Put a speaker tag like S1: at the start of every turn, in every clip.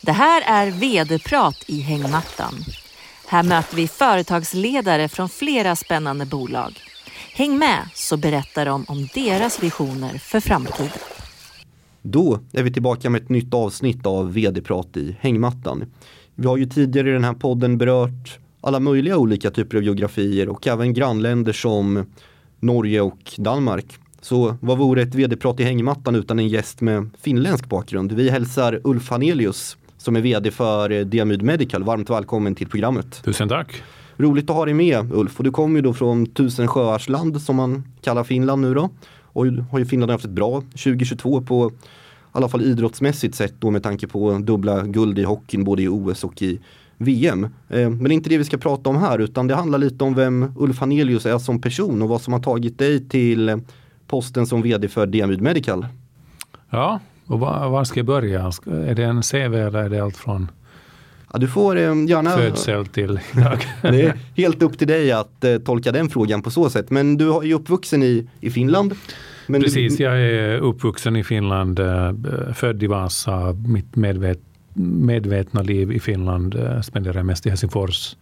S1: Det här är vd-prat i hängmattan. Här möter vi företagsledare från flera spännande bolag. Häng med så berättar de om deras visioner för framtiden.
S2: Då är vi tillbaka med ett nytt avsnitt av vd-prat i hängmattan. Vi har ju tidigare i den här podden berört alla möjliga olika typer av geografier och även grannländer som Norge och Danmark. Så vad vore ett vd-prat i hängmattan utan en gäst med finländsk bakgrund? Vi hälsar Ulf Hanelius som är vd för Diamyd Medical. Varmt välkommen till programmet.
S3: Tusen tack.
S2: Roligt att ha dig med Ulf och du kommer ju då från tusen sjöars land som man kallar Finland nu då. Och har ju Finland haft ett bra 2022 på i alla fall idrottsmässigt sett då med tanke på dubbla guld i hockeyn både i OS och i VM. Eh, men det är inte det vi ska prata om här utan det handlar lite om vem Ulf Hanelius är som person och vad som har tagit dig till posten som vd för Diamyd Medical.
S3: Ja, och var, var ska jag börja? Är det en CV eller är det allt från
S2: Ja, du får eh, gärna...
S3: Födsel till
S2: det är helt upp till dig att eh, tolka den frågan på så sätt. Men du är ju uppvuxen i, i Finland.
S3: Precis,
S2: du...
S3: jag är uppvuxen i Finland, eh, född i Vasa. Mitt medvet, medvetna liv i Finland eh, spenderade jag mest i Helsingfors.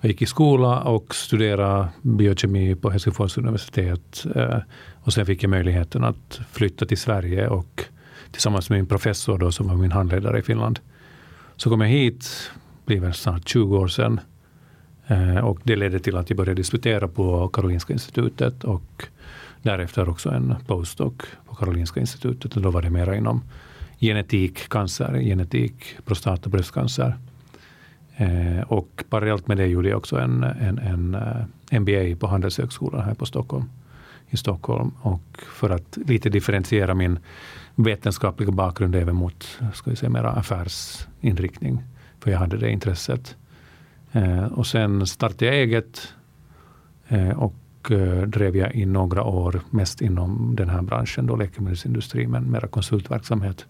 S3: Jag gick i skola och studerade biokemi på Helsingfors universitet. Eh, och sen fick jag möjligheten att flytta till Sverige och tillsammans med min professor då, som var min handledare i Finland. Så kom jag hit, det blir snart 20 år sedan. Eh, och det ledde till att jag började disputera på Karolinska institutet och därefter också en postdoc på Karolinska institutet. Och då var det mera inom genetik, cancer, genetik, prostat och bröstcancer. Eh, och parallellt med det gjorde jag också en, en, en eh, MBA på Handelshögskolan här på Stockholm, i Stockholm. Och för att lite differentiera min vetenskapliga bakgrund även mot ska vi säga, mera affärsinriktning. För jag hade det intresset. Eh, och sen startade jag eget eh, och eh, drev jag i några år mest inom den här branschen, då läkemedelsindustri, men mera konsultverksamhet.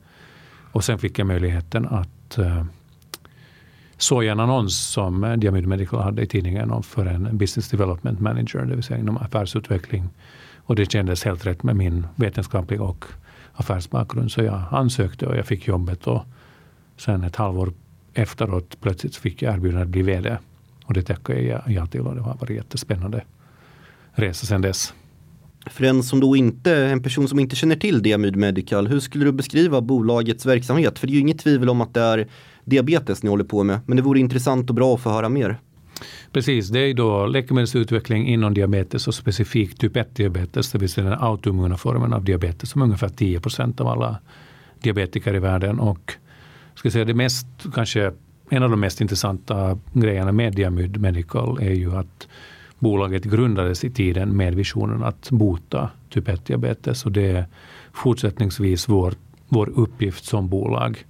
S3: Och sen fick jag möjligheten att eh, såg en annons som Diamyd Medical hade i tidningen för en business development manager, det vill säga inom affärsutveckling. Och det kändes helt rätt med min vetenskapliga och affärsbakgrund. Så jag ansökte och jag fick jobbet. Och sen ett halvår efteråt plötsligt fick jag erbjudande att bli VD. Och det tackade jag ja till och det har varit jättespännande resa sedan dess.
S2: För en som då inte, en person som inte känner till Diamyd Medical, hur skulle du beskriva bolagets verksamhet? För det är ju inget tvivel om att det är diabetes ni håller på med, men det vore intressant och bra att få höra mer.
S3: Precis, det är då läkemedelsutveckling inom diabetes och specifikt typ 1-diabetes, det vill säga den autoimmuna formen av diabetes som ungefär 10 procent av alla diabetiker i världen. Och ska säga det mest, kanske en av de mest intressanta grejerna med Diamyd Medical är ju att bolaget grundades i tiden med visionen att bota typ 1-diabetes och det är fortsättningsvis vår, vår uppgift som bolag.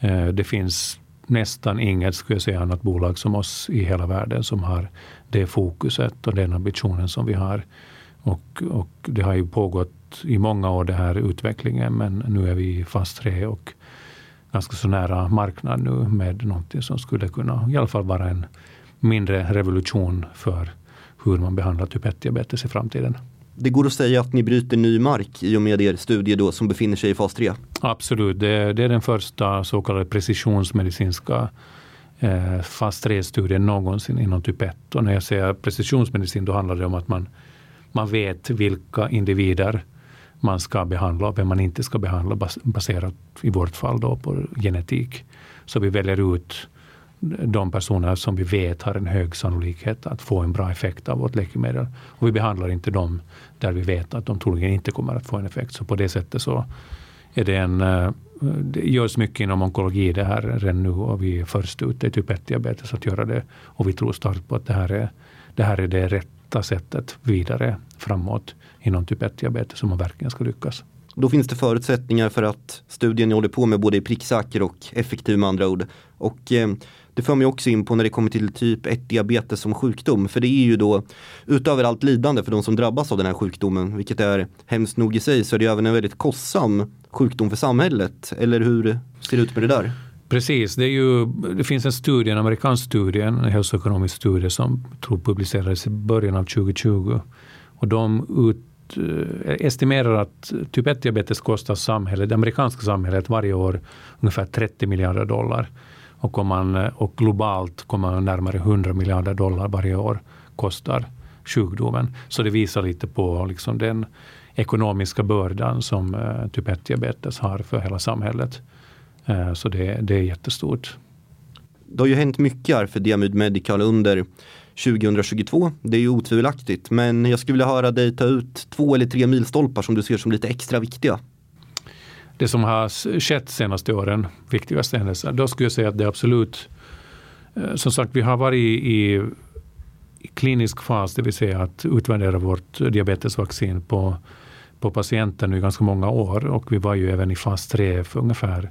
S3: Eh, det finns nästan inget, skulle jag säga, annat bolag som oss i hela världen som har det fokuset och den ambitionen som vi har. Och, och det har ju pågått i många år den här utvecklingen men nu är vi i fas 3 och ganska så nära marknad nu med någonting som skulle kunna i alla fall vara en mindre revolution för hur man behandlar typ 1-diabetes i framtiden.
S2: Det går att säga att ni bryter ny mark i och med er studie då som befinner sig i fas 3?
S3: Absolut, det, det är den första så kallade precisionsmedicinska eh, fas 3-studien någonsin inom typ 1. Och när jag säger precisionsmedicin då handlar det om att man, man vet vilka individer man ska behandla och vem man inte ska behandla baserat i vårt fall då på genetik. Så vi väljer ut de personer som vi vet har en hög sannolikhet att få en bra effekt av vårt läkemedel. Och vi behandlar inte dem där vi vet att de troligen inte kommer att få en effekt. Så på det sättet så är det en eh, det görs mycket inom onkologi det här redan nu och vi är först ute i typ 1-diabetes att göra det. Och vi tror starkt på att det här är det, här är det rätta sättet vidare framåt inom typ 1-diabetes som man verkligen ska lyckas.
S2: Då finns det förutsättningar för att studien ni håller på med både är pricksäker och effektiv med andra ord. Och eh, det för mig också in på när det kommer till typ 1 diabetes som sjukdom. För det är ju då utöver allt lidande för de som drabbas av den här sjukdomen, vilket är hemskt nog i sig, så är det även en väldigt kostsam sjukdom för samhället. Eller hur ser det ut med det där?
S3: Precis, det, är ju, det finns en studie, en amerikansk studie, en hälsoekonomisk studie som tror publicerades i början av 2020. Och de ut, eh, estimerar att typ 1-diabetes kostar samhället, det amerikanska samhället varje år ungefär 30 miljarder dollar. Och, om man, och globalt kommer man närmare 100 miljarder dollar varje år kostar sjukdomen. Så det visar lite på liksom den ekonomiska bördan som eh, typ 1-diabetes har för hela samhället. Eh, så det, det är jättestort.
S2: Det har ju hänt mycket här för Diamyd Medical under 2022. Det är ju otvivelaktigt, men jag skulle vilja höra dig ta ut två eller tre milstolpar som du ser som lite extra viktiga.
S3: Det som har skett senaste åren, viktigaste händelser, då skulle jag säga att det är absolut, eh, som sagt, vi har varit i, i klinisk fas, det vill säga att utvärdera vårt diabetesvaccin på, på patienter nu i ganska många år och vi var ju även i fas 3 för ungefär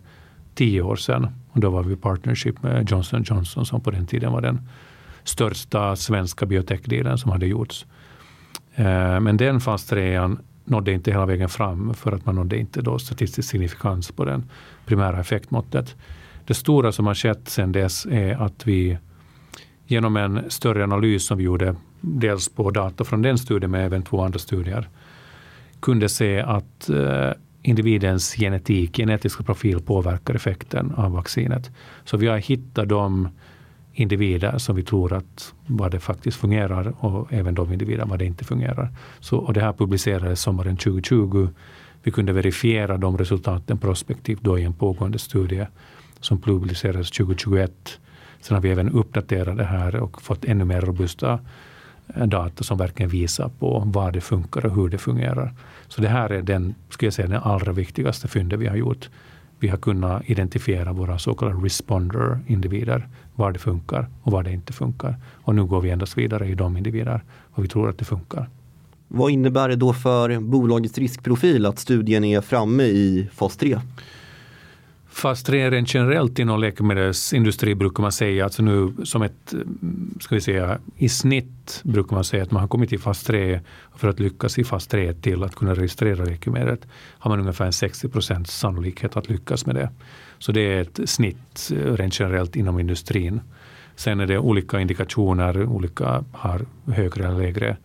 S3: tio år sedan. Och då var vi i partnership med Johnson Johnson som på den tiden var den största svenska biotech som hade gjorts. Eh, men den fas 3 nådde inte hela vägen fram för att man nådde inte då statistisk signifikans på den primära effektmåttet. Det stora som har skett sedan dess är att vi genom en större analys som vi gjorde, dels på data från den studien men även två andra studier, kunde se att eh, individens genetik, genetiska profil påverkar effekten av vaccinet. Så vi har hittat de individer som vi tror att vad det faktiskt fungerar och även de individer vad det inte fungerar. Så, och det här publicerades sommaren 2020. Vi kunde verifiera de resultaten prospektivt då i en pågående studie som publicerades 2021. Sen har vi även uppdaterat det här och fått ännu mer robusta eh, data som verkligen visar på vad det funkar och hur det fungerar. Så det här är den, ska jag säga, den allra viktigaste fyndet vi har gjort vi har kunnat identifiera våra så kallade responder-individer, var det funkar och var det inte funkar. Och nu går vi endast vidare i de individer och vi tror att det funkar.
S2: Vad innebär det då för bolagets riskprofil att studien är framme i fas 3?
S3: Fas 3 rent generellt inom läkemedelsindustri brukar man säga, alltså nu som ett, ska vi säga, i snitt brukar man säga att man har kommit till fas 3 för att lyckas i fas 3 till att kunna registrera läkemedlet har man ungefär en 60 procents sannolikhet att lyckas med det. Så det är ett snitt eh, rent generellt inom industrin. Sen är det olika indikationer, olika har högre eller lägre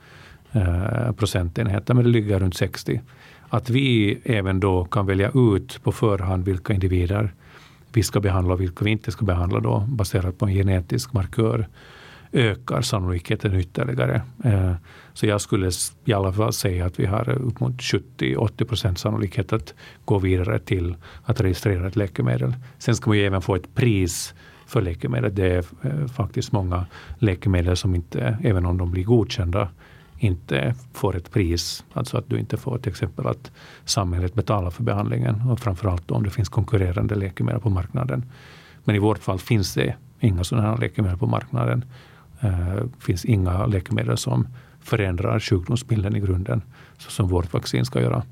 S3: eh, procentenheter, men det ligger runt 60 att vi även då kan välja ut på förhand vilka individer vi ska behandla och vilka vi inte ska behandla då, baserat på en genetisk markör ökar sannolikheten ytterligare. Eh, så jag skulle i alla fall säga att vi har upp mot 70-80 procent sannolikhet att gå vidare till att registrera ett läkemedel. Sen ska man ju även få ett pris för läkemedlet. Det är eh, faktiskt många läkemedel som inte, även om de blir godkända, inte får ett pris. Alltså att du inte får till exempel att samhället betalar för behandlingen och framförallt om det finns konkurrerande läkemedel på marknaden. Men i vårt fall finns det inga sådana här läkemedel på marknaden. Det uh, finns inga läkemedel som förändrar sjukdomsbilden i grunden så som vårt vaccin ska göra.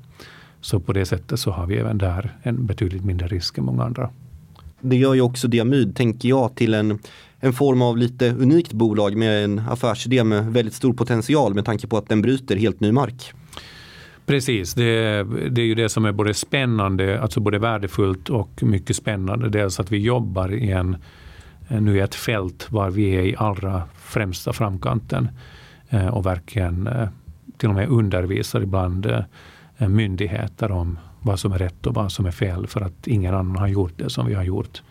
S3: Så på det sättet så har vi även där en betydligt mindre risk än många andra.
S2: Det gör ju också Diamyd, tänker jag, till en en form av lite unikt bolag med en affärsidé med väldigt stor potential med tanke på att den bryter helt ny mark.
S3: Precis, det, det, är ju det som är både spännande, alltså både värdefullt och mycket spännande. Dels att vi jobbar i en, eh, nu i ett fält var vi är i allra främsta framkanten eh, och verkligen eh, till och med undervisar ibland myndigheter om vad som är rätt och vad som är fel för att ingen annan har gjort det som vi har gjort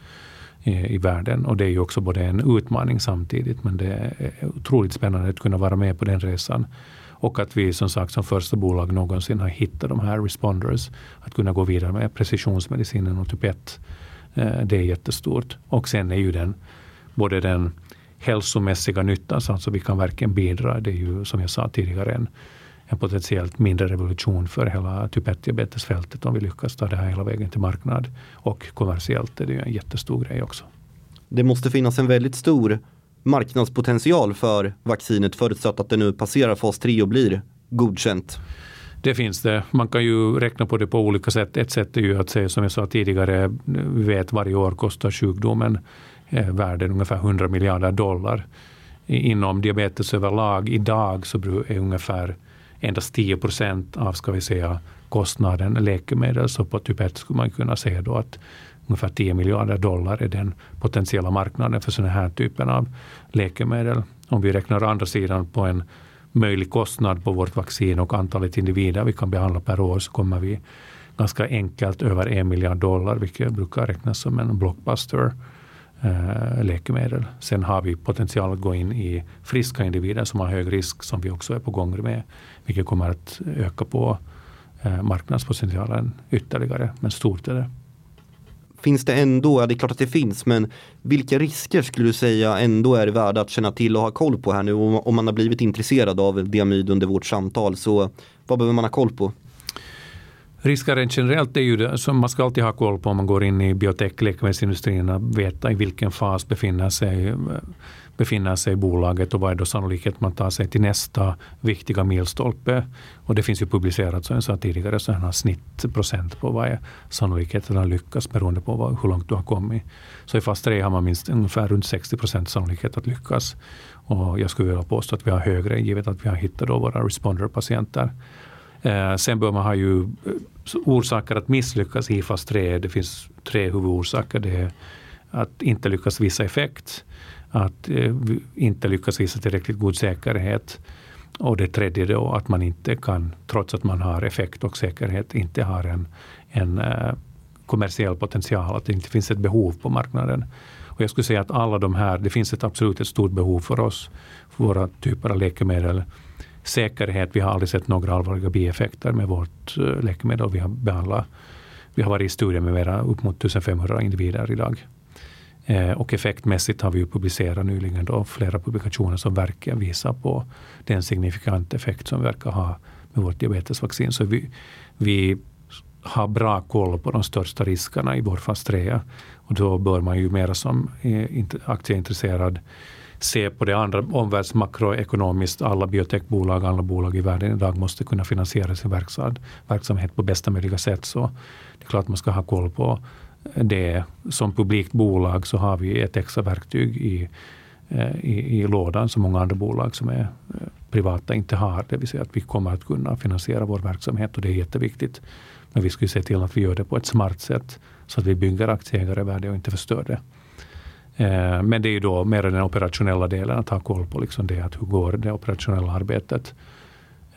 S3: Eh, i, världen. Och det är ju också både en utmaning samtidigt, men det är eh, otroligt spännande att kunna vara med på den resan. Och att vi som sagt som första bolag någonsin har hittat de här responders. Att kunna gå vidare med precisionsmedicinen och typ 1. Eh, det är jättestort. Och sen är ju den både den hälsomässiga nyttan, så alltså vi kan verkligen bidra. Det är ju som jag sa tidigare en en potentiellt mindre revolution för hela typ 1-diabetesfältet om vi lyckas ta det här hela vägen till marknad. Och kommersiellt är det ju en jättestor grej också.
S2: Det måste finnas en väldigt stor marknadspotential för vaccinet förutsatt att det nu passerar fas 3 och blir godkänt.
S3: Det finns det. Man kan ju räkna på det på olika sätt. Ett sätt är ju att säga som jag sa tidigare, vi vet varje år kostar sjukdomen eh, världen ungefär 100 miljarder dollar. Inom diabetes överlag idag så är ungefär endast 10 procent av ska vi säga, kostnaden läkemedel. Så på typ 1 skulle man kunna säga då att ungefär 10 miljarder dollar är den potentiella marknaden för sådana här typen av läkemedel. Om vi räknar andra sidan på en möjlig kostnad på vårt vaccin och antalet individer vi kan behandla per år så kommer vi ganska enkelt över en miljard dollar, vilket brukar räknas som en blockbuster Eh, läkemedel. Sen har vi potential att gå in i friska individer som har hög risk, som vi också är på gång med, vilket kommer att öka på eh, marknadspotentialen ytterligare. Men stort är det.
S2: Finns det ändå, ja det är klart att det finns, men vilka risker skulle du säga ändå är värda att känna till och ha koll på här nu? Om man har blivit intresserad av diamyd under vårt samtal, så vad behöver man ha koll på?
S3: Riskaren generellt är ju det som man ska alltid ha koll på om man går in i biotech läkemedelsindustrin, att veta i vilken fas befinner sig, befinner sig bolaget och vad är då sannolikheten man tar sig till nästa viktiga milstolpe. Och det finns ju publicerat, som jag sa tidigare, sådana snittprocent på vad är sannolikheten att lyckas beroende på vad, hur långt du har kommit. Så i fas 3 har man minst ungefär runt 60 procent sannolikhet att lyckas. Och jag skulle vilja påstå att vi har högre, givet att vi har hittat då våra responder-patienter. Eh, sen bör man ha ju eh, orsaker att misslyckas i fas 3. Det finns tre huvudorsaker. Det är att inte lyckas visa effekt, att eh, inte lyckas visa tillräckligt god säkerhet och det tredje då att man inte kan, trots att man har effekt och säkerhet, inte har en, en kommersiell potential, att det inte finns ett behov på marknaden. Och jag skulle säga att alla de här, det finns ett absolut ett stort behov för oss, för våra typer av läkemedel säkerhet. Vi har aldrig sett några allvarliga bieffekter med vårt eh, läkemedel. Vi har, behandlat, vi har varit i studier med mera upp mot 1500 individer idag. Eh, och effektmässigt har vi publicerat nyligen då flera publikationer som verkar visa på den signifikant effekt som vi verkar ha med vårt diabetesvaccin. Så vi, vi har bra koll på de största riskerna i vår fas 3. Och då bör man ju mera som eh, aktieintresserad se på det andra omvärldsmakroekonomiskt. Alla biotechbolag, alla bolag i världen idag måste kunna finansiera sin verksamhet på bästa möjliga sätt. Så det är klart man ska ha koll på det. Som publikt bolag så har vi ett extra verktyg i, eh, i, i lådan som många andra bolag som är eh, privata inte har. Det vill säga att vi kommer att kunna finansiera vår verksamhet och det är jätteviktigt. Men vi ska ju se till att vi gör det på ett smart sätt så att vi bygger aktieägarevärde och inte förstör det. Eh, men det är ju då mer den operationella delen, att ha koll på liksom det, att hur går det operationella arbetet.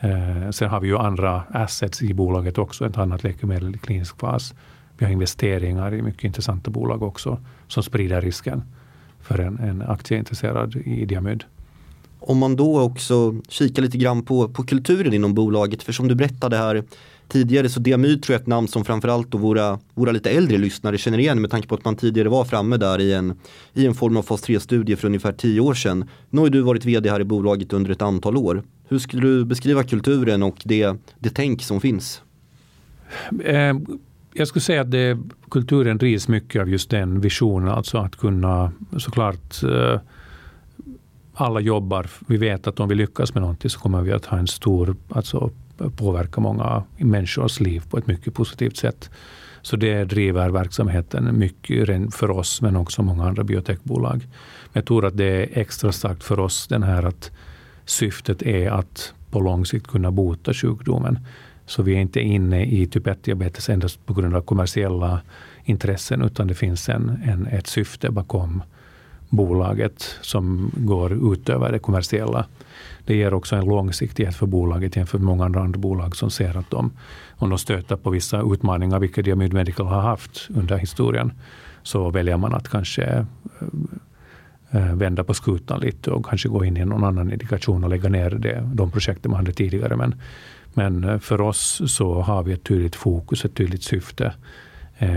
S3: Eh, sen har vi ju andra assets i bolaget också, ett annat läkemedel i klinisk fas. Vi har investeringar i mycket intressanta bolag också, som sprider risken för en, en aktieintresserad i Diamyd.
S2: Om man då också kikar lite grann på, på kulturen inom bolaget, för som du berättade här tidigare så Diamyd tror jag är ett namn som framförallt då våra, våra lite äldre lyssnare känner igen med tanke på att man tidigare var framme där i en, i en form av fas 3-studie för ungefär tio år sedan. Nu har du varit vd här i bolaget under ett antal år. Hur skulle du beskriva kulturen och det, det tänk som finns?
S3: Eh, jag skulle säga att det, kulturen drivs mycket av just den visionen, alltså att kunna såklart eh, alla jobbar, vi vet att om vi lyckas med någonting så kommer vi att ha en stor alltså, påverkar många människors liv på ett mycket positivt sätt. Så det driver verksamheten mycket för oss, men också många andra biotechbolag. jag tror att det är extra starkt för oss, den här att syftet är att på lång sikt kunna bota sjukdomen. Så vi är inte inne i typ 1-diabetes endast på grund av kommersiella intressen, utan det finns en, en, ett syfte bakom bolaget som går utöver det kommersiella. Det ger också en långsiktighet för bolaget jämfört med många andra bolag som ser att de, om de stöter på vissa utmaningar, vilket Diamyd Medical har haft under historien, så väljer man att kanske eh, eh, vända på skutan lite och kanske gå in i någon annan indikation och lägga ner det, de projekten man hade tidigare. Men, men eh, för oss så har vi ett tydligt fokus, ett tydligt syfte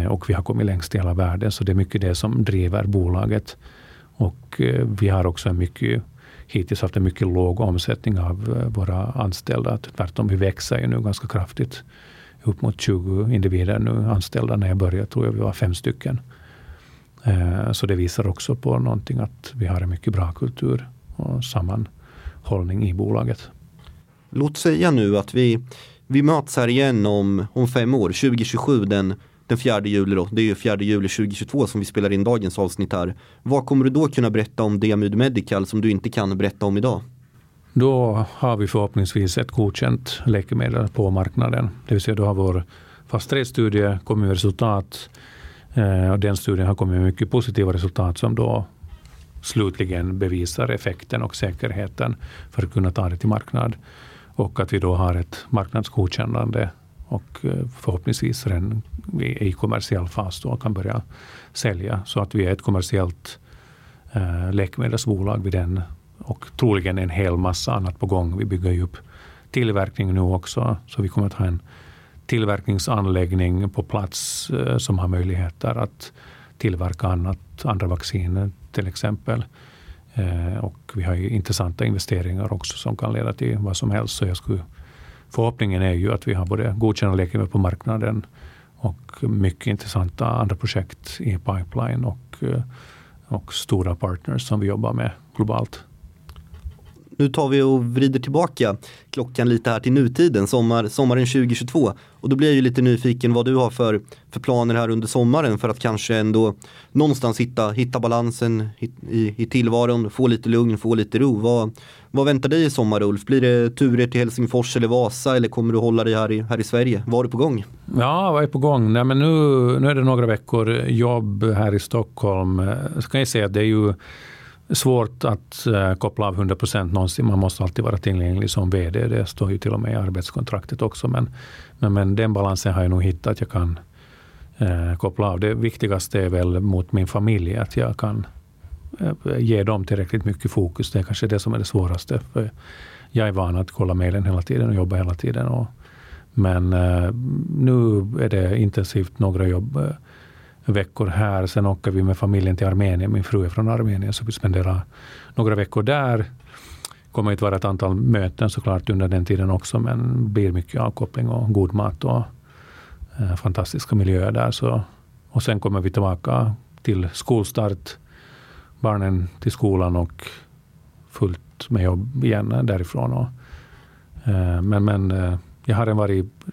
S3: och vi har kommit längst i hela världen. Så det är mycket det som driver bolaget. Och eh, vi har också en mycket hittills haft en mycket låg omsättning av eh, våra anställda. Tvärtom, vi växer ju nu ganska kraftigt. Upp mot 20 individer nu anställda. När jag började tror jag vi var fem stycken. Eh, så det visar också på någonting att vi har en mycket bra kultur och sammanhållning i bolaget.
S2: Låt säga nu att vi, vi möts här igen om, om fem år, 2027 den den 4 juli då. Det är ju 4 juli 2022 som vi spelar in dagens avsnitt här. Vad kommer du då kunna berätta om Diamyd Medical som du inte kan berätta om idag?
S3: Då har vi förhoppningsvis ett godkänt läkemedel på marknaden. Det vill säga då har vår fas 3-studie kommit med resultat. Eh, och den studien har kommit med mycket positiva resultat som då slutligen bevisar effekten och säkerheten för att kunna ta det till marknad. Och att vi då har ett marknadsgodkännande och eh, förhoppningsvis redan i kommersiell fas då kan börja sälja. Så att vi är ett kommersiellt eh, läkemedelsbolag vid den och troligen en hel massa annat på gång. Vi bygger ju upp tillverkning nu också, så vi kommer att ha en tillverkningsanläggning på plats eh, som har möjligheter att tillverka annat, andra vacciner till exempel. Eh, och vi har ju intressanta investeringar också som kan leda till vad som helst. Så jag skulle, förhoppningen är ju att vi har både godkända läkemedel på marknaden och mycket intressanta andra projekt i pipeline och, eh, och stora partners som vi jobbar med globalt.
S2: Nu tar vi och vrider tillbaka klockan lite här till nutiden, sommar, sommaren 2022. Och då blir jag ju lite nyfiken vad du har för, för planer här under sommaren för att kanske ändå någonstans hitta, hitta balansen i, i tillvaron, få lite lugn, få lite ro. Vad, vad väntar dig i sommar Ulf? Blir det turer till Helsingfors eller Vasa eller kommer du hålla dig här i, här i Sverige? Vad är på gång?
S3: Ja, vad är på gång? Nej, men nu, nu är det några veckor jobb här i Stockholm. Eh, Så kan jag säga att det är ju svårt att uh, koppla av 100 procent någonsin. Man måste alltid vara tillgänglig som VD. Det står ju till och med i arbetskontraktet också. Men, men, men den balansen har jag nog hittat. Jag kan uh, koppla av. Det viktigaste är väl mot min familj. Att jag kan uh, ge dem tillräckligt mycket fokus. Det är kanske det som är det svåraste. För jag är van att kolla mejlen hela tiden och jobba hela tiden. Och, men nu är det intensivt några jobb veckor här. Sen åker vi med familjen till Armenien. Min fru är från Armenien, så vi spenderar några veckor där. Det kommer att vara ett antal möten såklart under den tiden också, men blir mycket avkoppling och god mat och eh, fantastiska miljöer där. Så, och sen kommer vi tillbaka till skolstart, barnen till skolan och fullt med jobb igen därifrån. Och, eh, men men eh, jag har varit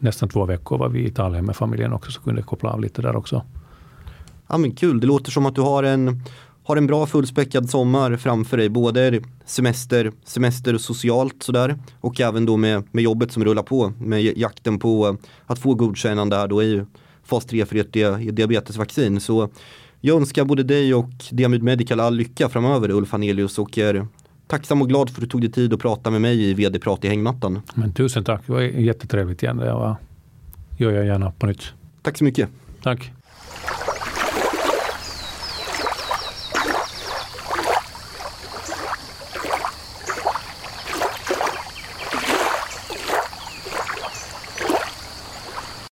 S3: nästan två veckor var vi i Italien med familjen också, så kunde koppla av lite där också.
S2: Ja men kul, det låter som att du har en, har en bra fullspäckad sommar framför dig, både semester, semester socialt sådär och även då med, med jobbet som rullar på, med jakten på att få godkännande här då i fas 3 för ett diabetesvaccin. Så jag önskar både dig och Diamyd Medical all lycka framöver Ulf Hanelius och er tacksam och glad för att du tog dig tid att prata med mig i vd-prat i hängmattan.
S3: Men tusen tack, det var jättetrevligt igen. Det var, gör jag gärna på nytt.
S2: Tack så mycket.
S3: Tack.